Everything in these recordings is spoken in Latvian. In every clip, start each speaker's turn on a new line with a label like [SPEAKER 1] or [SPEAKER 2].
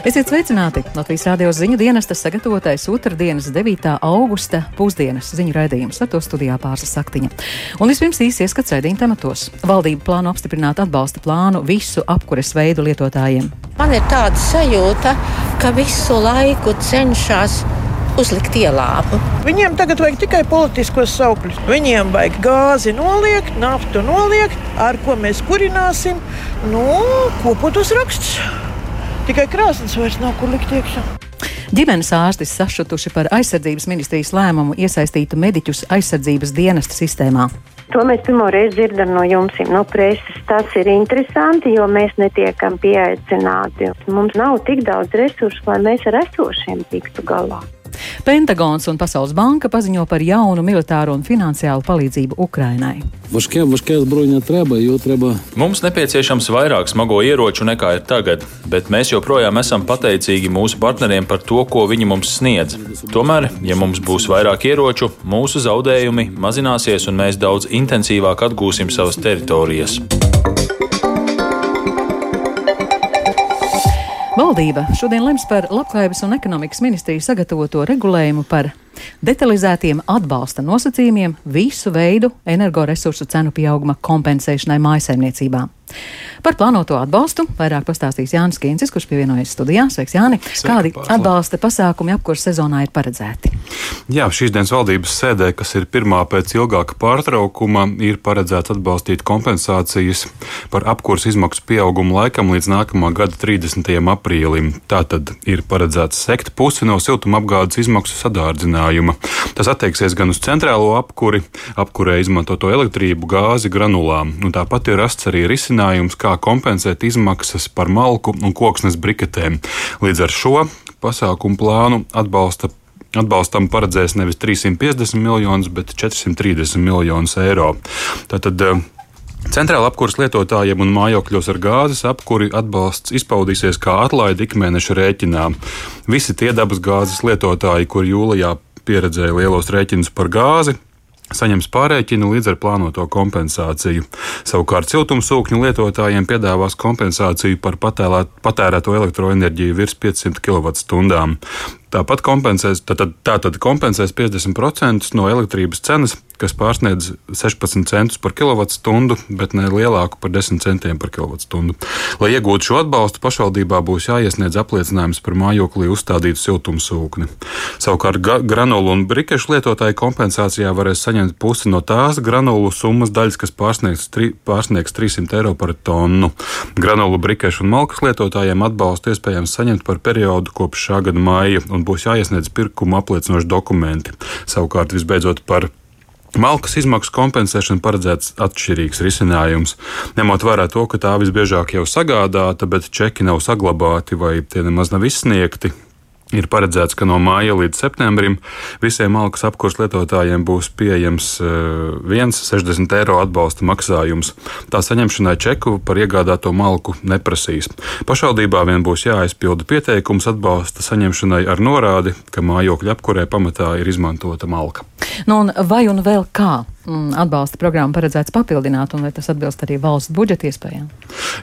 [SPEAKER 1] Esiet sveicināti! Latvijas rādio ziņu dienestas sagatavotais otrdienas 9. augusta pusdienas ziņu raidījums ar to studijā pārslas saktiņa. Un vispirms īsi ieskats raidījuma tematos. Valdība plāno apstiprināt atbalsta plānu visu apkures veidu lietotājiem.
[SPEAKER 2] Man ir tāda sajūta, ka visu laiku cenšas uzlikt ielāpu.
[SPEAKER 3] Viņiem tagad vajag tikai politiskos saukļus. Viņiem vajag gāzi noliekt, naftu noliekt, ar ko mēs kurināsim. Nu, kopotos raksts. Tikai krāsnes vairs nav kur likt iekšā.
[SPEAKER 1] Ģimenes ārsti sašutuši par aizsardzības ministrijas lēmumu iesaistīt mediķus aizsardzības dienesta sistēmā.
[SPEAKER 4] To mēs pirmo reizi dzirdam no jums, no preses. Tas ir interesanti, jo mēs netiekam pieaicināti. Mums nav tik daudz resursu, lai mēs ar esošiem tiktu galā.
[SPEAKER 1] Pentagons un Pasaules banka paziņo par jaunu militāro un finansiālu palīdzību Ukrainai.
[SPEAKER 5] Mums nepieciešams vairāk smago ieroču nekā ir tagad, bet mēs joprojām esam pateicīgi mūsu partneriem par to, ko viņi mums sniedz. Tomēr, ja mums būs vairāk ieroču, mūsu zaudējumi mazināsies un mēs daudz intensīvāk atgūsim savas teritorijas.
[SPEAKER 1] Valdība šodien lems par Labklājības un ekonomikas ministrijas sagatavoto regulējumu par detalizētiem atbalsta nosacījumiem visu veidu energoresursu cenu pieauguma kompensēšanai mājasaimniecībām. Par plānoto atbalstu vairāk pastāstīs Jānis Kīncis, kurš pievienojas studijā. Sveiks, Jāni! Kādi atbalsta pasākumi apkurss sezonā ir paredzēti?
[SPEAKER 6] Jā, šīs dienas valdības sēdē, kas ir pirmā pēc ilgāka pārtraukuma, ir paredzēts atbalstīt kompensācijas par apkurss izmaksu pieaugumu laikam līdz nākamā gada 30. aprīlim. Tātad ir paredzēts sekt pusi no siltumapgādes izmaksu sadārdzinājuma. Tas attieksies gan uz centrālo apkuri, apkurē izmantoto elektrību, gāzi, granulām. Un tāpat ir rasts arī risinājums, kā kompensēt izmaksas par malku un koksnes briketēm. Līdz ar šo pasākumu plānu atbalsta Atbalstam paredzēs nevis 350 miljonus, bet 430 miljonus eiro. Tātad Centrāla apkurss lietotājiem un mājokļos ar gāzes apkuri atbalsts izpaudīsies kā atlaide ikmēneša rēķinā. Visi tie dabas gāzes lietotāji, kur jūlijā pieredzēja lielos rēķinus par gāzi, saņems pārreķinu līdz ar plānoto kompensāciju. Savukārt siltumsūkņu lietotājiem piedāvās kompensāciju par patēlēt, patērēto elektroenerģiju virs 500 kWh. Tāpat kompensēs, tātad, tātad kompensēs 50% no elektrības cenas, kas pārsniedz 16 centus par kilovatstundu, bet ne lielāku par 10 centiem par kilovatstundu. Lai iegūtu šo atbalstu, pašvaldībā būs jāiesniedz apliecinājums par mājoklī uzstādītu siltumsūkni. Savukārt granulu un brikešu lietotāji kompensācijā varēs saņemt pusi no tās granulu summas daļas, kas pārsniegs, tri, pārsniegs 300 eiro par tonu. Granulu, brikešu un malkas lietotājiem atbalstu iespējams saņemt par periodu kopš šā gada māja un būs jāiesniedz pirkuma apliecinoši dokumenti. Savukārt, visbeidzot, par Malkas izmaksu kompensēšana paredzēts atšķirīgs risinājums, ņemot vērā to, ka tā visbiežāk jau sagādāta, bet čeki nav saglabāti vai tie nemaz nav izsniegti. Ir paredzēts, ka no māja līdz septembrim visiem malkas apkurs lietotājiem būs pieejams viens 60 eiro atbalsta maksājums. Tā saņemšanai čeku par iegādāto malku neprasīs. Pašvaldībā vien būs jāaizpilda pieteikums atbalsta saņemšanai ar norādi, ka mājokļa apkurē pamatā ir izmantota malka.
[SPEAKER 1] Nu, un vai un vēl kā atbalsta programma paredzēts papildināt, un vai tas atbilst arī valsts budžeta iespējām?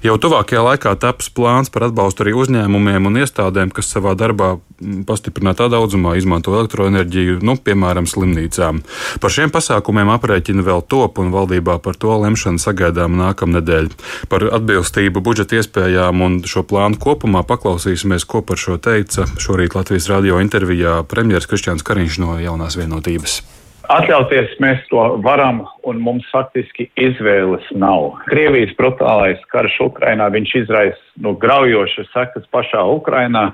[SPEAKER 6] Jau tuvākajā laikā taps plāns par atbalstu arī uzņēmumiem un iestādēm, kas savā darbā mm, pastiprinātā daudzumā izmanto elektroenerģiju, nu, piemēram, slimnīcām. Par šiem pasākumiem aprēķina vēl top, un valdībā par to lemšanu sagaidām nākamnedēļ. Par atbilstību budžeta iespējām un šo plānu kopumā paklausīsimies, ko par šo teica šorīt Latvijas radio intervijā premjerministrs Krišņāns Kariņš no jaunās vienotības.
[SPEAKER 7] Atļauties mēs to varam, un mums faktiski izvēles nav. Krievijas brutālais karš Ukrainā, viņš izraisa nu, graujošas sekas pašā Ukrainā.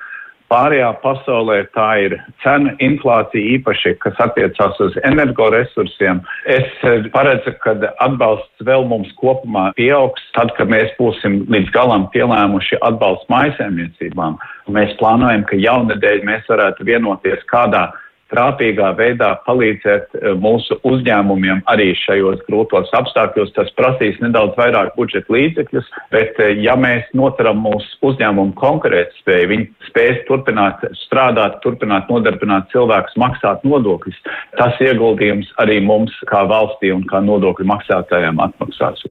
[SPEAKER 7] Pārējā pasaulē tā ir cena inflācija īpaši, kas attiecās uz energoresursiem. Es paredzu, ka atbalsts vēl mums kopumā pieaugs tad, kad mēs būsim līdz galam pielēmuši atbalstu mājasēmniecībām. Mēs plānojam, ka jaunadēļ mēs varētu vienoties kādā trāpīgā veidā palīdzēt eh, mūsu uzņēmumiem arī šajos grūtos apstākļos. Tas prasīs nedaudz vairāk budžeta līdzekļus, bet eh, ja mēs notaram mūsu uzņēmumu konkurētspēju, viņi spēs turpināt strādāt, turpināt nodarbināt cilvēkus, maksāt nodokļus, tas ieguldījums arī mums kā valstī un kā nodokļu maksātājiem atmaksās.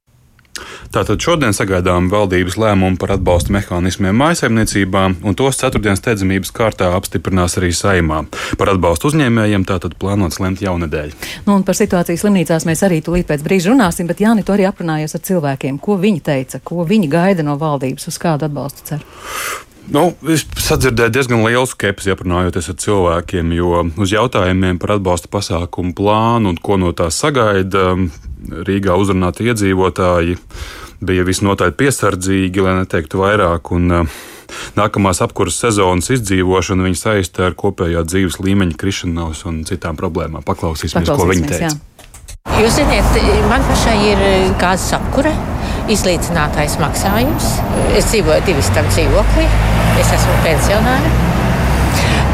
[SPEAKER 6] Tātad šodien sagaidām valdības lēmumu par atbalsta mehānismiem mājasemniecībām, un tos ceturtdienas steidzamības kārtā apstiprinās arī saimā. Par atbalstu uzņēmējiem tātad plānots lemt jaunadēļ.
[SPEAKER 1] Nu, par situāciju slimnīcās mēs arī tūlīt pēc brīža runāsim, bet Jāni, tu arī aprunājies ar cilvēkiem. Ko viņi teica, ko viņi gaida no valdības, uz kādu atbalstu cer?
[SPEAKER 6] Nu, es sadzirdēju diezgan lielu skepsi, aprunājoties ar cilvēkiem, jo uz jautājumiem par atbalsta pasākumu plānu un ko no tā sagaida Rīgā uzrunāti iedzīvotāji bija visnotaļ piesardzīgi, lai neteiktu vairāk. Un, uh, Nākamās apkurses sezonas izdzīvošanu viņi saista ar kopējā dzīves līmeņa krišanos un citām problēmām. Paklausīsimies, Paklausīsimies ko viņi teica. Jā.
[SPEAKER 2] Jūs zināt, man pašai ir gāzes apkure, izlīdzinātais maksājums. Es dzīvoju divu stāvu dzīvoklī, es esmu pensionāra.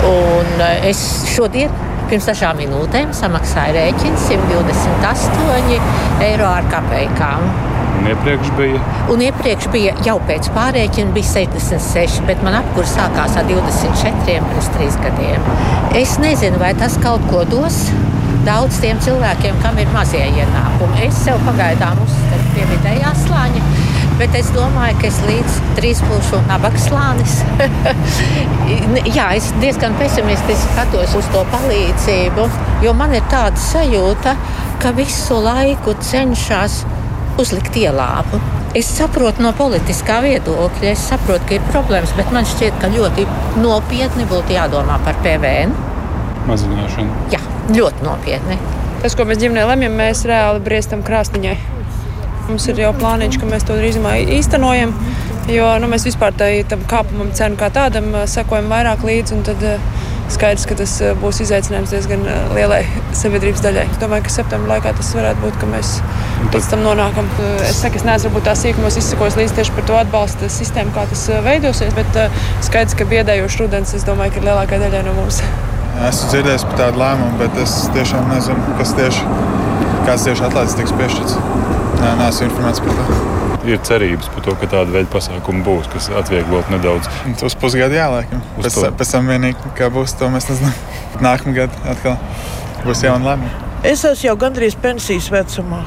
[SPEAKER 2] Un es šodien pirms dažām minūtēm samaksāju rēķinu 128 eiro ar kapekām.
[SPEAKER 6] Un iepriekš bija?
[SPEAKER 2] Un iepriekš bija jau pēc pārreķina, bija 76, bet man apkurs sākās ar 24 pirms trīs gadiem. Es nezinu, vai tas kaut ko dos daudz tiem cilvēkiem, kam ir mazie ienākumi. Es sev pagaidām uzskatu pie vidējā slāņa. Bet es domāju, ka es līdz trīs būšu nabaga slānis. Jā, es diezgan pesimistiski skatos uz to palīdzību, jo man ir tāda sajūta, ka visu laiku cenšas uzlikt ielāpu. Es saprotu no politiskā viedokļa, es saprotu, ka ir problēmas, bet man šķiet, ka ļoti nopietni būtu jādomā par PVN.
[SPEAKER 6] Mazināšanu.
[SPEAKER 2] Jā, ļoti nopietni.
[SPEAKER 8] Tas, ko mēs ģimenē lemjam, mēs reāli briestam krāsniņai. Mums ir jau plāniņš, ka mēs to drīzumā īstenojam, jo nu, mēs vispār tam kāpumam cenu kā tādam sekojam vairāk līdzi. Tad, skaidrs, ka tas būs izaicinājums diezgan lielai sabiedrības daļai. Es domāju, ka septembrī laikā tas varētu būt, ka mēs pēc tam nonākam. Es saku, es neesmu varbūt tā sīkumos izsakojis līdz tieši par to atbalsta sistēmu, kā tas veidosies, bet skaidrs, ka biedējošs rudens, es domāju, ka ir lielākā daļa no mums.
[SPEAKER 9] Esmu dzirdējis par tādu lēmumu, bet es tiešām nezinu, kas tieši, kāds tieši atlaides tiks piešķirts. Nē, neesmu informēts par to
[SPEAKER 6] ir cerības par to, ka tāda veida pasākumi būs, kas atvieglot nedaudz.
[SPEAKER 9] Uz pusgadu jāliekam. Pēc, to... pēc tam vienīgi, kā būs, to mēs nezinām. Nākamā gada atkal būs jauna lēmuma.
[SPEAKER 3] Es esmu jau gandrīz pensijas vecumā.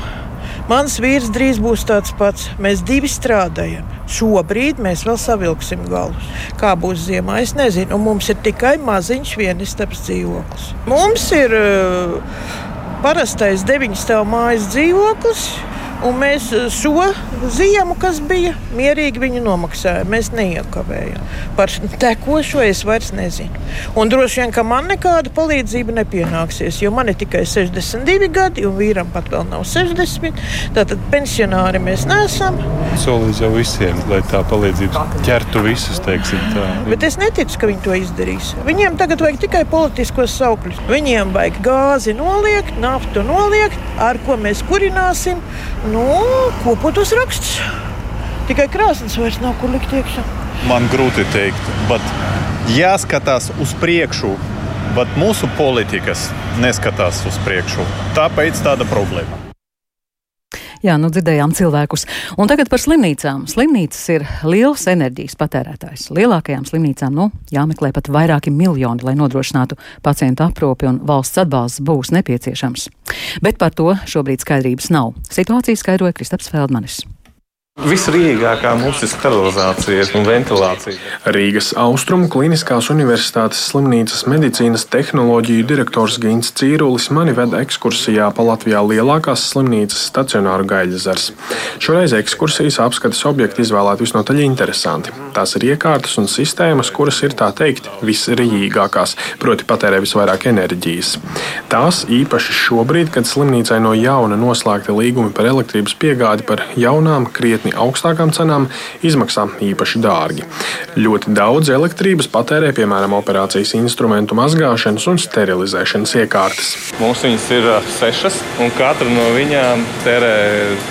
[SPEAKER 3] Mans vīrs drīz būs tāds pats. Mēs divi strādājam. Šobrīd mēs vēl savilksim galus. Kā būs ziemā, es nezinu. Un mums ir tikai maziņš vienistabs dzīvoklis. Mums ir uh, parastais deviņu stāvu mājas dzīvoklis Un mēs šo ziemu, kas bija, mierīgi viņu nomaksājām. Mēs neiekavējām. Par tekošo es vairs nezinu. Un droši vien, ka man nekāda palīdzība nepienāksies, jo man ir tikai 62 gadi, un vīram pat vēl nav 60. Tātad pensionāri mēs neesam.
[SPEAKER 6] Solīt jau visiem, lai tā palīdzība ķertu visus, teiksim tā.
[SPEAKER 3] Bet es neticu, ka viņi to izdarīs. Viņiem tagad vajag tikai politiskos saukļus. Viņiem vajag gāzi noliekt, naftu noliekt, ar ko mēs kurināsim Nu, kopotos raksts. Tikai krāsnes vairs nav kur likt iekšā.
[SPEAKER 10] Man grūti teikt, bet jāskatās uz priekšu. Bet mūsu politikas neskatās uz priekšu. Tāpēc tāda problēma.
[SPEAKER 1] Jā, nu dzirdējām cilvēkus. Un tagad par slimnīcām. Slimnīcas ir liels enerģijas patērētājs. Lielākajām slimnīcām nu, jāmeklē pat vairāki miljoni, lai nodrošinātu pacientu aprūpi, un valsts atbalsts būs nepieciešams. Bet par to šobrīd skaidrības nav. Situāciju skaidroja Kristaps Feldmanis.
[SPEAKER 11] Visrīgākā mums ir sterilizācija un ventilācija.
[SPEAKER 12] Rīgas Austrumu Kliniskās Universitātes slimnīcas medicīnas tehnoloģiju direktors Gins Cīrulis mani veda ekskursijā pa Latvijā lielākās slimnīcas stacionāru gaļazars. Šoreiz ekskursijas apskates objekti izvēlēti visnotaļ interesanti. Tās ir iekārtas un sistēmas, kuras ir tā teikt visrīgākās, proti patērē visvairāk enerģijas. Tās īpaši šobrīd, kad slimnīcai no jauna noslēgta līgumi par elektrības piegādi par jaunām, krietni krietni augstākām cenām, izmaksā īpaši dārgi. Ļoti daudz elektrības patērē piemēram operācijas instrumentu mazgāšanas un sterilizēšanas iekārtas.
[SPEAKER 11] Mums viņas ir sešas, un katra no viņām tērē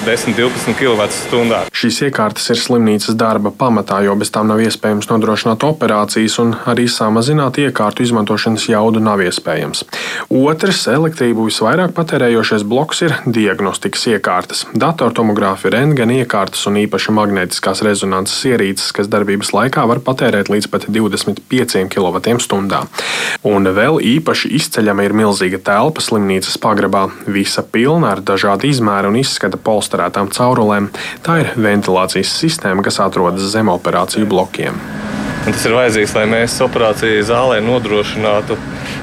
[SPEAKER 11] 10-12 kWh.
[SPEAKER 12] Šīs iekārtas ir slimnīcas darba pamatā, jo bez tām nav iespējams nodrošināt operācijas, un arī samazināt iekārtu izmantošanas jaudu nav iespējams. Otrs elektrību visvairāk patērējošais bloks ir diagnostikas iekārtas - datortomogrāfi, rentgena iekārtas iekārtas un īpaši magnētiskās rezonanses ierīces, kas darbības laikā var patērēt līdz pat 25 kWh. Un vēl īpaši izceļama ir milzīga telpa slimnīcas pagrabā, visa pilna ar dažādu izmēru un izskata polsterētām caurulēm. Tā ir ventilācijas sistēma, kas atrodas zem operāciju blokiem.
[SPEAKER 11] Un tas ir vajadzīgs, lai mēs operāciju zālē nodrošinātu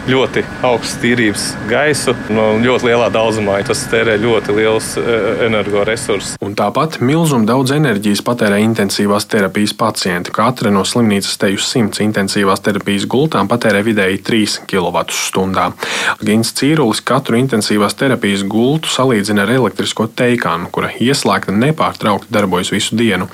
[SPEAKER 11] ļoti augstu tīrības gaisu no ļoti lielā daudzumā. Tas tērē ļoti liels e, energoresursus.
[SPEAKER 12] Un tāpat milzumu daudz enerģijas patērē intensīvās terapijas pacienti. Katra no slimnīcas teju simts intensīvās terapijas gultām patērē vidēji 3 kWh. Gins Cīrulis katru intensīvās terapijas gultu salīdzina ar elektrisko teikānu, kura ieslēgta nepārtraukti darbojas visu dienu.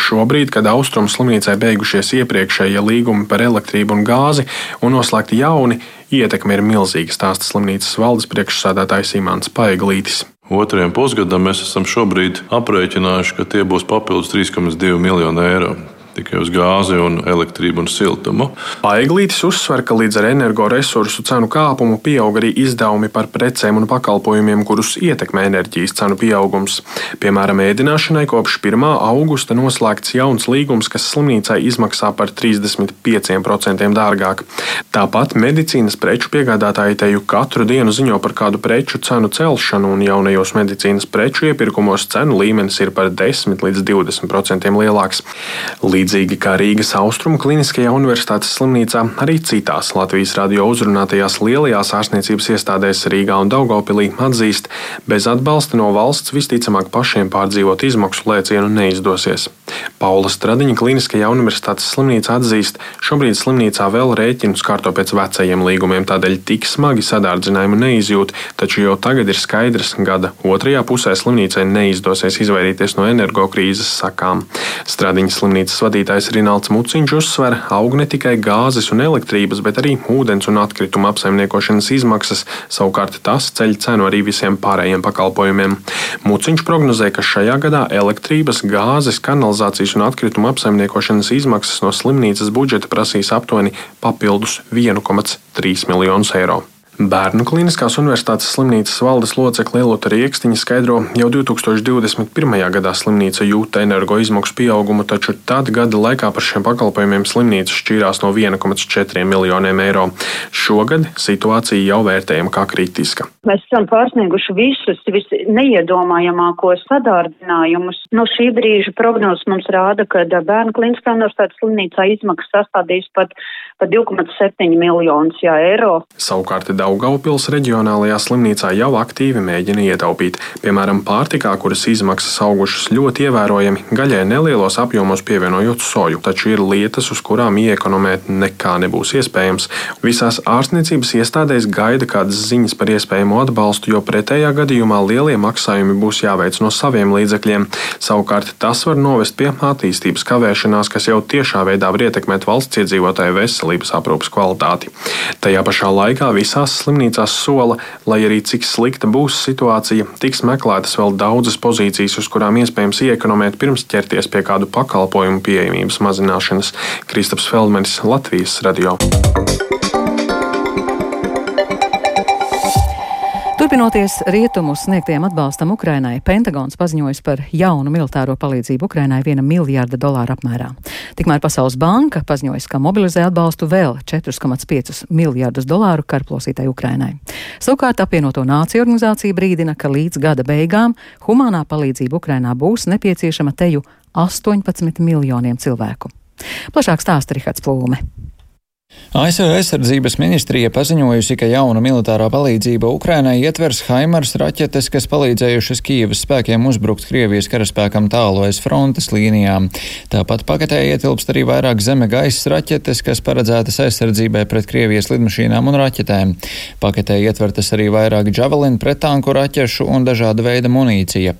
[SPEAKER 12] Šobrīd, kad Austrumu slimnīcai beigušies iepriekšējie līgumi par elektrību un gāzi un noslēgti jauni, Ietekme ir milzīga, stāsta slimnīcas valdes priekšsādātājs Imants Paiglītis.
[SPEAKER 13] Otrajam pusgadam mēs esam šobrīd aprēķinājuši, ka tie būs papildus 3,2 miljoni eiro tikai uz gāzi, un elektrību un siltumu.
[SPEAKER 12] Paiglītis uzsver, ka līdz ar energoresursu cenu kāpumu pieaug arī izdevumi par precēm un pakalpojumiem, kurus ietekmē enerģijas cenu pieaugums. Piemēram, ēdināšanai kopš 1. augusta noslēgts jauns līgums, kas slimnīcai izmaksā par 35% dārgāk. Tāpat medicīnas preču piegādātāji teju katru dienu ziņo par kādu preču cenu celšanu, un jaunajos medicīnas preču iepirkumos cenu līmenis ir par 10 līdz 20% lielāks. Līdz Līdzīgi kā Rīgas Austrumu Kliniskajā universitātes slimnīcā, arī citās Latvijas radio uzrunātajās lielajās ārstniecības iestādēs Rīgā un Daugopilī atzīst, bez atbalsta no valsts visticamāk pašiem pārdzīvot izmaksu lēcienu neizdosies. Paula Stradiņa Kliniskajā universitātes slimnīca atzīst, šobrīd slimnīcā vēl rēķinus kārto pēc vecajiem līgumiem, tādēļ tik smagi sadārdzinājumu neizjūt, taču jau tagad ir skaidrs, ka gada otrajā pusē slimnīcai neizdosies izvairīties no energokrīzes sakām. Stradiņas slimnīcas vadītājs Rināls Muciņš uzsver, aug ne tikai gāzes un elektrības, bet arī ūdens un atkrituma apsaimniekošanas izmaksas, savukārt tas ceļ cenu arī visiem pārējiem pakalpojumiem. Muciņš prognozē, ka šajā gadā elektrības, gāzes, kanalizācijas un atkrituma apsaimniekošanas izmaksas no slimnīcas budžeta prasīs aptuveni papildus 1,3 miljonus eiro. Bērnu Kliniskās Universitātes slimnīcas valdes locekle Lielota Rieksniņa skaidro, jau 2021. gadā slimnīca jūta energo izmaksu pieaugumu, taču tad gada laikā par šiem pakalpojumiem slimnīca šķīrās no 1,4 miljoniem eiro. Šogad situācija jau vērtējama kā kritiska.
[SPEAKER 14] Mēs esam pārsnieguši visus visneiedomājamākos sadārdinājumus. No šī brīža prognozes mums rāda, ka Bērnu Kliniskā Universitātes slimnīcā izmaksas sastādīs pat, pat 2,7 miljonus eiro.
[SPEAKER 12] Savukārt Daugaupils reģionālajā slimnīcā jau aktīvi mēģina ietaupīt. Piemēram, pārtikā, kuras izmaksas augušas ļoti ievērojami, gaļai nelielos apjomos pievienojot soju, taču ir lietas, uz kurām iekonomēt nekā nebūs iespējams. Visās ārstniecības iestādēs gaida kādas ziņas par iespējamo atbalstu, jo pretējā gadījumā lielie maksājumi būs jāveic no saviem līdzekļiem. Savukārt tas var novest pie attīstības kavēšanās, kas jau tiešā veidā var ietekmēt valsts iedzīvotāju veselības aprūpas kvalitāti. Tajā pašā laikā visās Valsts slimnīcās sola, lai arī cik slikta būs situācija, tiks meklētas vēl daudzas pozīcijas, uz kurām iespējams iekonomēt pirms ķerties pie kādu pakalpojumu pieejamības mazināšanas. Kristaps Feldmanis, Latvijas radio.
[SPEAKER 1] Turpinoties rietumu sniegtiem atbalstam Ukrainai, Pentagons paziņojas par jaunu militāro palīdzību Ukrainai viena miljārda dolāra apmērā. Tikmēr Pasaules banka paziņojas, ka mobilizē atbalstu vēl 4,5 miljārdus dolāru karplosītai Ukrainai. Savukārt apvienoto nāciju organizācija brīdina, ka līdz gada beigām humanā palīdzība Ukrainā būs nepieciešama teju 18 miljoniem cilvēku. Plašāk stāsta Rihards Plūme.
[SPEAKER 15] ASV aizsardzības ministrija paziņojusi, ka jauna militārā palīdzība Ukrainai ietvers Haimars raķetes, kas palīdzējušas Kīivas spēkiem uzbrukt Krievijas karaspēkam tālu aiz frontes līnijām. Tāpat paketē ietilpst arī vairāk zeme gaisa raķetes, kas paredzētas aizsardzībai pret Krievijas lidmašīnām un raķetēm. Paketē ietvertas arī vairāk javelinu pretanku raķešu un dažāda veida munīcija.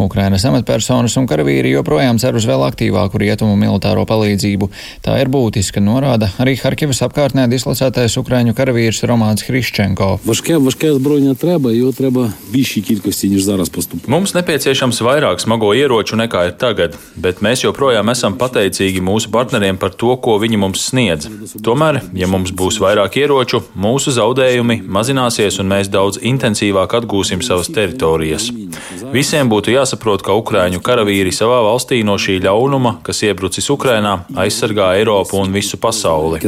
[SPEAKER 15] Ukrainas amatpersonas un karavīri joprojām cer uz vēl aktīvāku rietumu militāro palīdzību. Tā ir būtiska, norāda arī Harkivas Kievas apkārtnē dislocētais ukraiņu karavīrs Romāns Hriščenko.
[SPEAKER 5] Mums nepieciešams vairāk smago ieroču nekā ir tagad, bet mēs joprojām esam pateicīgi mūsu partneriem par to, ko viņi mums sniedz. Tomēr, ja mums būs vairāk ieroču, mūsu zaudējumi mazināsies un mēs daudz intensīvāk atgūsim savas teritorijas. Visiem būtu jāsaprot, ka ukraiņu karavīri savā valstī no šī ļaunuma, kas iebrucis Ukrainā, aizsargā Eiropu un visu pasauli.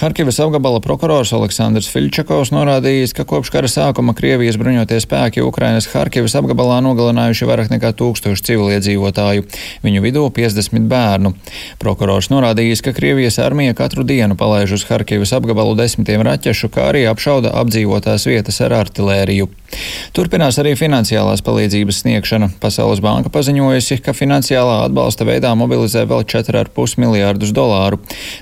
[SPEAKER 15] Harkivas apgabala prokurors Aleksandrs Filčakovs norādījis, ka kopš kara sākuma Krievijas bruņotie spēki Ukrainas Harkivas apgabalā nogalinājuši vairāk nekā tūkstošu civiliedzīvotāju, viņu vidū 50 bērnu. Prokurors norādījis, ka Krievijas armija katru dienu palaiž uz Harkivas apgabalu desmitiem raķešu, kā arī apšauda apdzīvotās vietas ar artilēriju. Turpinās arī finansiālās palīdzības sniegšana. Pasaules banka paziņojusi, ka finansiālā atbalsta veidā mobilizē vēl 4,5 miljārdus dolāru.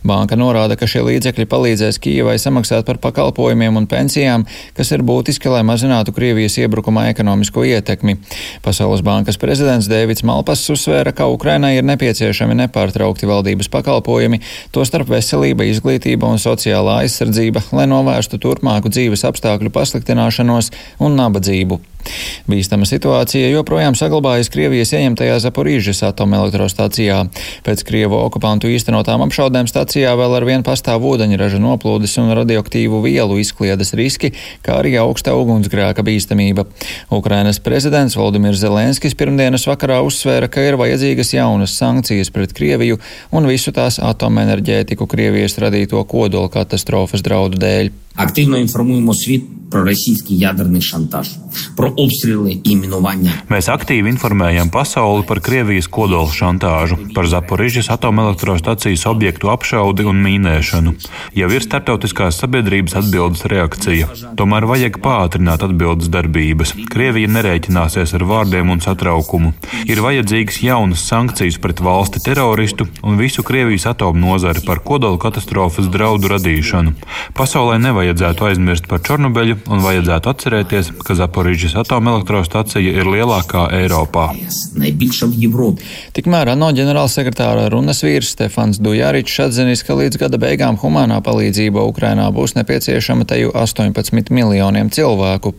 [SPEAKER 15] Banka norāda, ka šie līdzekļi palīdzēs Kijavai samaksāt par pakalpojumiem un pensijām, kas ir būtiski, lai mazinātu Krievijas iebrukumā ekonomisko ietekmi. Pasaules bankas prezidents Dēvids Malpas uzsvēra, ka Ukrainai ir nepieciešami nepārtraukti valdības pakalpojumi, tostarp veselība, izglītība un sociālā aizsardzība, lai novērstu turpmāku dzīves apstākļu pasliktināšanos un nabadzību. Bīstama situācija joprojām saglabājas Krievijas ieņemtajā Zaporīžas atomelektrostācijā. Pēc Krievu okupantu īstenotām apšaudēm stacijā vēl ar vienu pastāv ūdeņraža noplūdes un radioaktīvu vielu izkliedes riski, kā arī augsta ugunsgrēka bīstamība. Ukrainas prezidents Valdimirs Zelenskis pirmdienas vakarā uzsvēra, ka ir vajadzīgas jaunas sankcijas pret Krieviju un visu tās atomenerģētiku Krievijas radīto kodola katastrofas draudu dēļ.
[SPEAKER 16] Активно інформуємо світ про російський ядерний шантаж, про обстріли і мінування.
[SPEAKER 6] Mēs aktīvi informējam pasauli par Krievijas kodola šantāžu, par Zaporižas atomelektrostacijas objektu apšaudi un mīnēšanu. Jau ir starptautiskās sabiedrības atbildes reakcija. Tomēr vajag pātrināt atbildes darbības. Krievija nerēķināsies ar vārdiem un satraukumu. Ir vajadzīgas jaunas sankcijas pret valsti teroristu un visu Krievijas atomu nozari par kodola katastrofas draudu radīšanu. Pasaulē nevajadzētu aizmirst par Čornobeļu un vajadzētu atcerēties, ka Zaporižas atomelektrostacija ir lielākā Eiropā.
[SPEAKER 15] Tikmēr ANO ģenerālsekretāra runas vīrs Stefans Dujāričs atzinis, ka līdz gada beigām humanā palīdzība Ukrainā būs nepieciešama teju 18 miljoniem cilvēku.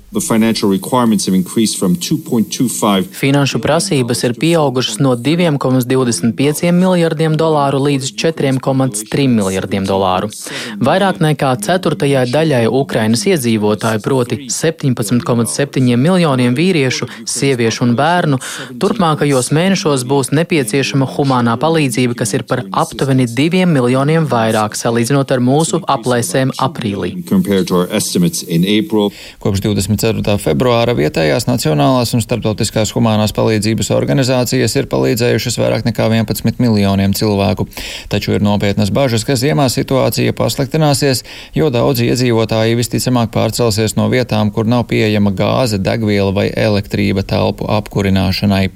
[SPEAKER 17] Finanšu prasības ir pieaugušas no 2,25 miljardiem dolāru līdz 4,3 miljardiem dolāru. Vairāk nekā ceturtajai daļai Ukrainas iedzīvotāju, proti 17,7 miljoniem vīriešu, sieviešu un bērnu, turpmākajos mēnešos būs nepieciešama humānā palīdzība, kas ir par aptuveni 2 miljoniem vairāk salīdzinot ar mūsu aplēsēm aprīlī.
[SPEAKER 15] Kopš 24. februāra vietējās nacionālās un starptautiskās humānās palīdzības organizācijas ir palīdzējušas vairāk nekā 11 miljoniem cilvēku. Taču ir nopietnas bažas, ka ziemā situācija pasliktināsies, jo daudzi iedzīvotāji visticamāk pārcelsies no vietām, kur nav pieejama gāze, degviela vai elektrība telpu apkurināšanai.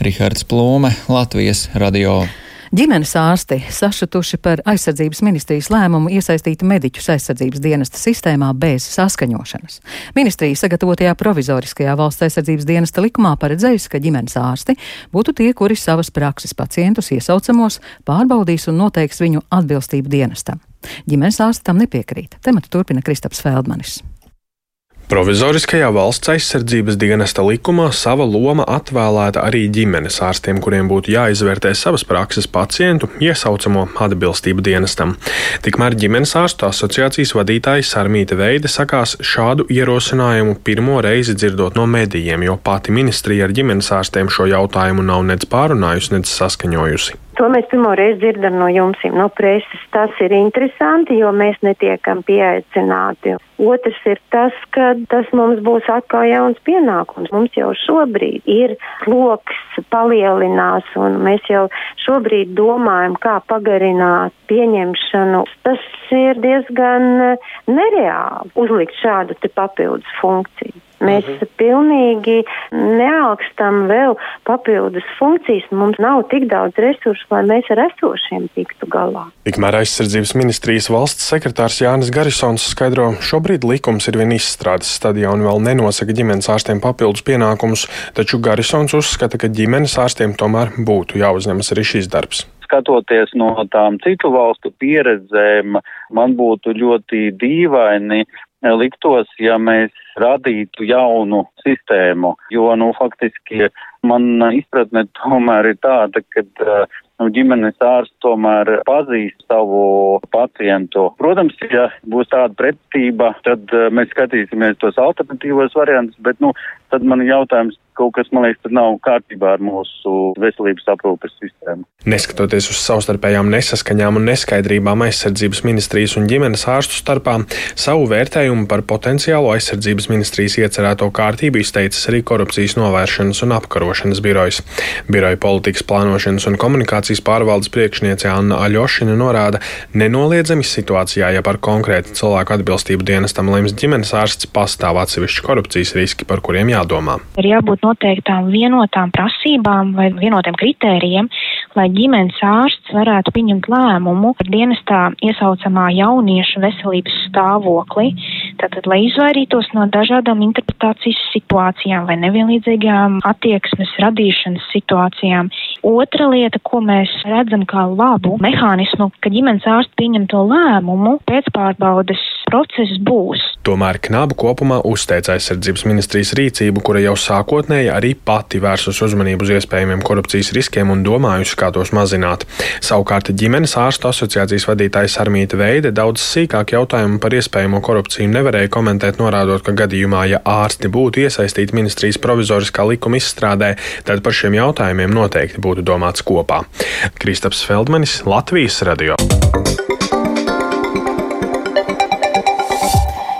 [SPEAKER 15] Rihards Plūme, Latvijas radio.
[SPEAKER 1] Ģimenes ārsti sašutuši par aizsardzības ministrijas lēmumu iesaistīt mediķus aizsardzības dienesta sistēmā bez saskaņošanas. Ministrija sagatavotajā provizoriskajā valsts aizsardzības dienesta likumā paredzējusi, ka ģimenes ārsti būtu tie, kuri savas prakses pacientus iesaucamos, pārbaudīs un noteiks viņu atbilstību dienestam. Ģimenes ārsti tam nepiekrīt. Tematu turpina Kristaps Feldmanis.
[SPEAKER 12] Provizoriskajā valsts aizsardzības dienesta likumā sava loma atvēlēta arī ģimenes ārstiem, kuriem būtu jāizvērtē savas prakses pacientu iesaucamo atbilstību dienestam. Tikmēr ģimenes ārstu asociācijas vadītājs Sarmīta Veide sakās šādu ierosinājumu pirmo reizi dzirdot no medijiem, jo pati ministrija ar ģimenes ārstiem šo jautājumu nav nec pārunājusi, nec saskaņojusi.
[SPEAKER 4] To mēs pirmo reizi dzirdam no jums, no preses. Tas ir interesanti, jo mēs netiekam pieaicināti. Otrs ir tas, ka tas mums būs atkal jauns pienākums. Mums jau šobrīd ir loks palielinās, un mēs jau šobrīd domājam, kā pagarināt pieņemšanu. Tas ir diezgan nereāli uzlikt šādu papildus funkciju. Mēs mhm. pilnīgi neaugstam vēl papildus funkcijas. Mums nav tik daudz resursu, lai mēs ar esošiem tiktu galā.
[SPEAKER 12] Tikmēr aizsardzības ministrijas valsts sekretārs Jānis Garisons skaidro, šobrīd likums ir vien izstrādes stadijā un vēl nenosaka ģimenes ārstiem papildus pienākumus, taču Garisons uzskata, ka ģimenes ārstiem tomēr būtu jāuzņemas arī šis darbs
[SPEAKER 18] skatoties no tām citu valstu pieredzēm, man būtu ļoti dīvaini liktos, ja mēs radītu jaunu sistēmu, jo, nu, faktiski man izpratne tomēr ir tāda, ka uh, nu, ģimenes ārsts tomēr pazīst savu pacientu. Protams, ja būs tāda pretība, tad uh, mēs skatīsimies tos alternatīvos variantus, bet, nu, tad man jautājums, kaut kas, man liekas, nav kārtībā ar mūsu veselības aprūpes sistēmu.
[SPEAKER 12] Neskatoties uz savstarpējām nesaskaņām un neskaidrībām aizsardzības ministrijas un ģimenes ārstu starpā, savu vērtējumu par potenciālo aizsardzības ministrijas iecerēto kārtību izteicis arī korupcijas novēršanas un apkarošanas birojas. Biroja politikas plānošanas un komunikācijas pārvaldes priekšniece Anna Aļošina norāda, nenoliedzami situācijā, ja par konkrētu cilvēku atbilstību dienestam lems ģimenes ārsts, pastāv atsevišķi korupcijas riski, par kuriem jādomā.
[SPEAKER 19] Ir jābūt noteiktām vienotām prasībām vai vienotiem kritērijiem, lai ģimenes ārsts varētu pieņemt lēmumu par dienestā iesaucamā jaunieša veselības stāvokli. Tātad, lai izvairītos no dažādām interpretācijas situācijām vai nevienlīdzīgām attieksmes radīšanas situācijām. Otra lieta, ko mēs redzam kā labu mehānismu, ka ģimenes ārsts pieņem to lēmumu, pēcpārbaudes process būs.
[SPEAKER 12] Tomēr Knabu kopumā uzteica aizsardzības ministrijas rīcību, kura jau sākotnēji arī pati vērsus uzmanību uz iespējamiem korupcijas riskiem un domājusi, kā tos mazināt. Savukārt ģimenes ārstu asociācijas vadītājs Armīta Veide daudz sīkāk jautājumu par iespējamo korupciju nevarēja komentēt, norādot, ka gadījumā, ja ārsti būtu iesaistīti ministrijas provizoriskā likuma izstrādē, tad par šiem jautājumiem noteikti būtu domāts kopā. Kristaps Feldmanis, Latvijas radio.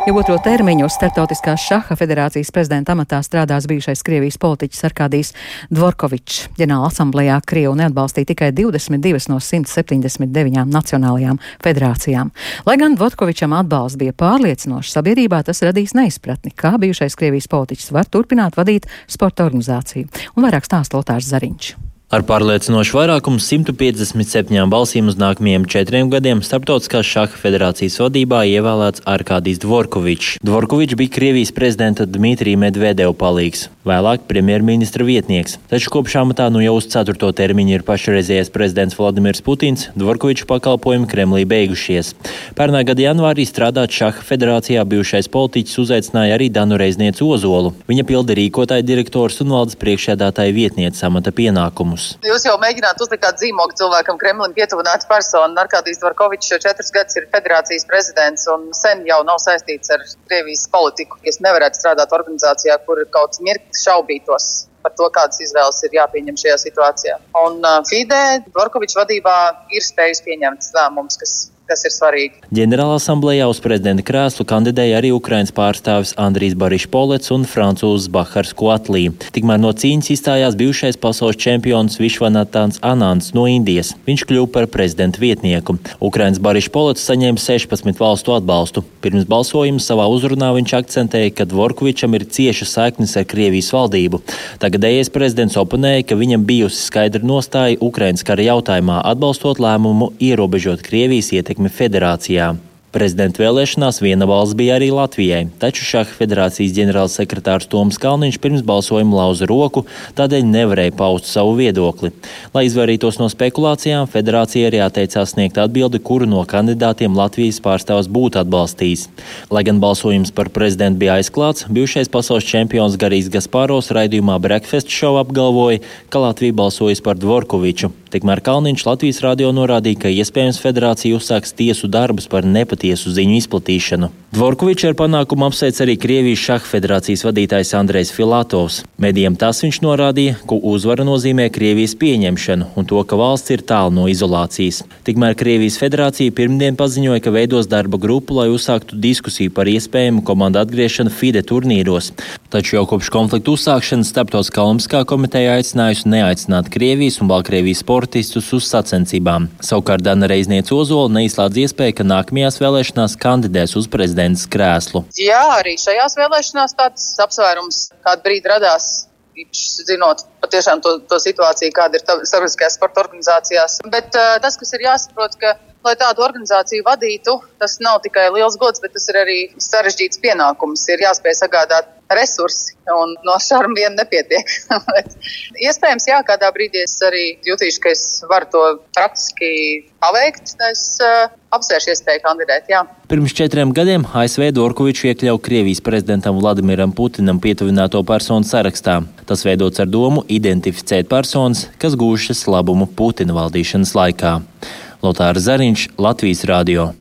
[SPEAKER 1] Jau otro termiņu Startautiskās šaha federācijas prezidenta amatā strādās bijušais Krievijas politiķis Arkādijs Dvorkovičs. Ģenerāla asamblējā Krievu neatbalstīja tikai 22 no 179 nacionālajām federācijām. Lai gan Dvorkovičam atbalsts bija pārliecinošs, sabiedrībā tas radīs neizpratni, kā bijušais Krievijas politiķis var turpināt vadīt sporta organizāciju. Un vairāk stāsta Lotārs Zariņš.
[SPEAKER 20] Ar pārliecinošu vairākumu 157 balsīm uz nākamajiem četriem gadiem Startautiskās šaha federācijas vadībā ievēlēts Arkādijs Dvorkovičs. Dvorkovičs bija Krievijas prezidenta Dmitrija Medvedeva palīgs, vēlāk premjerministra vietnieks. Taču kopš amatā nu jau uz ceturto termiņu ir pašreizējais prezidents Vladimirs Putins, Dvorkoviča pakalpojumi Kremlī beigušies. Pērnā gada janvārī strādāt šaha federācijā bijušais politiķis uzaicināja arī Danu Reiznieci Ozolu. Viņa pilda rīkotāja direktors un valdes priekšsēdātāja vietniece amata pienākumus jautājumus.
[SPEAKER 21] Jūs jau mēģināt uzlikt zīmogu cilvēkam, Kremlim pietuvināts personu. Arkādijs Dvorkovičs jau četrus gadus ir federācijas prezidents un sen jau nav saistīts ar Krievijas politiku. Es nevarētu strādāt organizācijā, kur kaut kas mirklis šaubītos par to, kādas izvēles ir jāpieņem šajā situācijā. Un uh, FIDE Dvorkoviča vadībā ir spējis pieņemt lēmumus, kas kas ir svarīgi.
[SPEAKER 20] Ģenerāla asamblējā uz prezidenta krēslu kandidēja arī Ukraiņas pārstāvis Andrijs Barišs Polets un francūzs Bahars Koatlī. Tikmēr no cīņas izstājās bijušais pasaules čempions Višvanatāns Anants no Indijas. Viņš kļuva par prezidenta vietnieku. Ukraiņas Barišs Polets saņēma 16 valstu atbalstu. Pirms balsojuma savā uzrunā viņš akcentēja, ka Dvorkovičam ir cieša saiknes ar Krievijas valdību. Tagadējais prezidents oponēja, ka viņam bijusi skaidra nostāja Ukraiņas kara jautājumā, atbalstot lēmumu ierobežot Krievijas ietekmi ietekmi federācijā. Prezidenta vēlēšanās viena balss bija arī Latvijai, taču Šaha federācijas ģenerālsekretārs Toms Kalniņš pirms balsojuma lauza roku, tādēļ nevarēja paust savu viedokli. Lai izvairītos no spekulācijām, federācija arī atteicās sniegt atbildi, kuru no kandidātiem Latvijas pārstāvs būtu atbalstījis. Lai gan balsojums par prezidentu bija aizklāts, bijušais pasaules čempions Garīs Gaspāros raidījumā Breakfast Show apgalvoja, ka Latvija balsojas par Dvorkoviču. Tikmēr Kalniņš Latvijas radio norādīja, ka iespējams federācija uzsāks tiesu darbus par nepatiesu ziņu izplatīšanu. Dvorkovičs ar panākumu apsveic arī Krievijas šaha federācijas vadītājs Andrejs Filatovs. Medijiem tas viņš norādīja, ka uzvara nozīmē Krievijas pieņemšanu un to, ka valsts ir tālu no izolācijas. Tikmēr Krievijas federācija pirmdien paziņoja, ka veidos darba grupu, lai uzsāktu diskusiju par iespējamu komandu atgriešanu FIDE turnīros. Taču jau kopš konflikta uzsākšanas Starptautiskā olimpiskā komiteja aicinājusi neaicināt Krievijas un Baltkrievijas sportistus uz sacensībām. Savukārt Dana Reizniece Ozola neizslēdz iespēju, ka nākamajās vēlēšanās kandidēs uz prezidents krēslu.
[SPEAKER 21] Jā, arī šajās vēlēšanās tāds apsvērums kādu brīdi radās. Zinot patiešām to, to situāciju, kāda ir starptautiskajās sporta organizācijās. Bet uh, tas, kas ir jāsaprot, ka, lai tādu organizāciju vadītu, tas nav tikai liels gods, bet tas ir arī sarežģīts pienākums. Ir jāspēj sagādāt resursi, un no šarma vien nepietiek. Iespējams, jā, kādā brīdī es arī jutīšu, ka es varu to praktiski paveikt. Es uh, apsvēršu iespēju kandidēt. Jā.
[SPEAKER 20] Pirms četriem gadiem ASV Dorkovičs iekļauj Krievijas prezidentam Vladimiram Putinam pietuvināto personu sarakstā. Tas veidots ar domu identificēt personas, kas gūšas labumu Putina valdīšanas laikā. Lotārs Zariņš, Latvijas Rādio.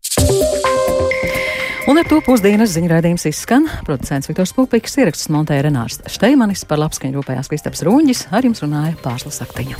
[SPEAKER 1] Un ar to pusdienas ziņraidījums izskan. Producents Viktors Pupiks ieraksts montēja Renārs Šteimanis par labskaņu rūpējās Kristaps Rūņģis, ar jums runāja Pārslas Aktiņa.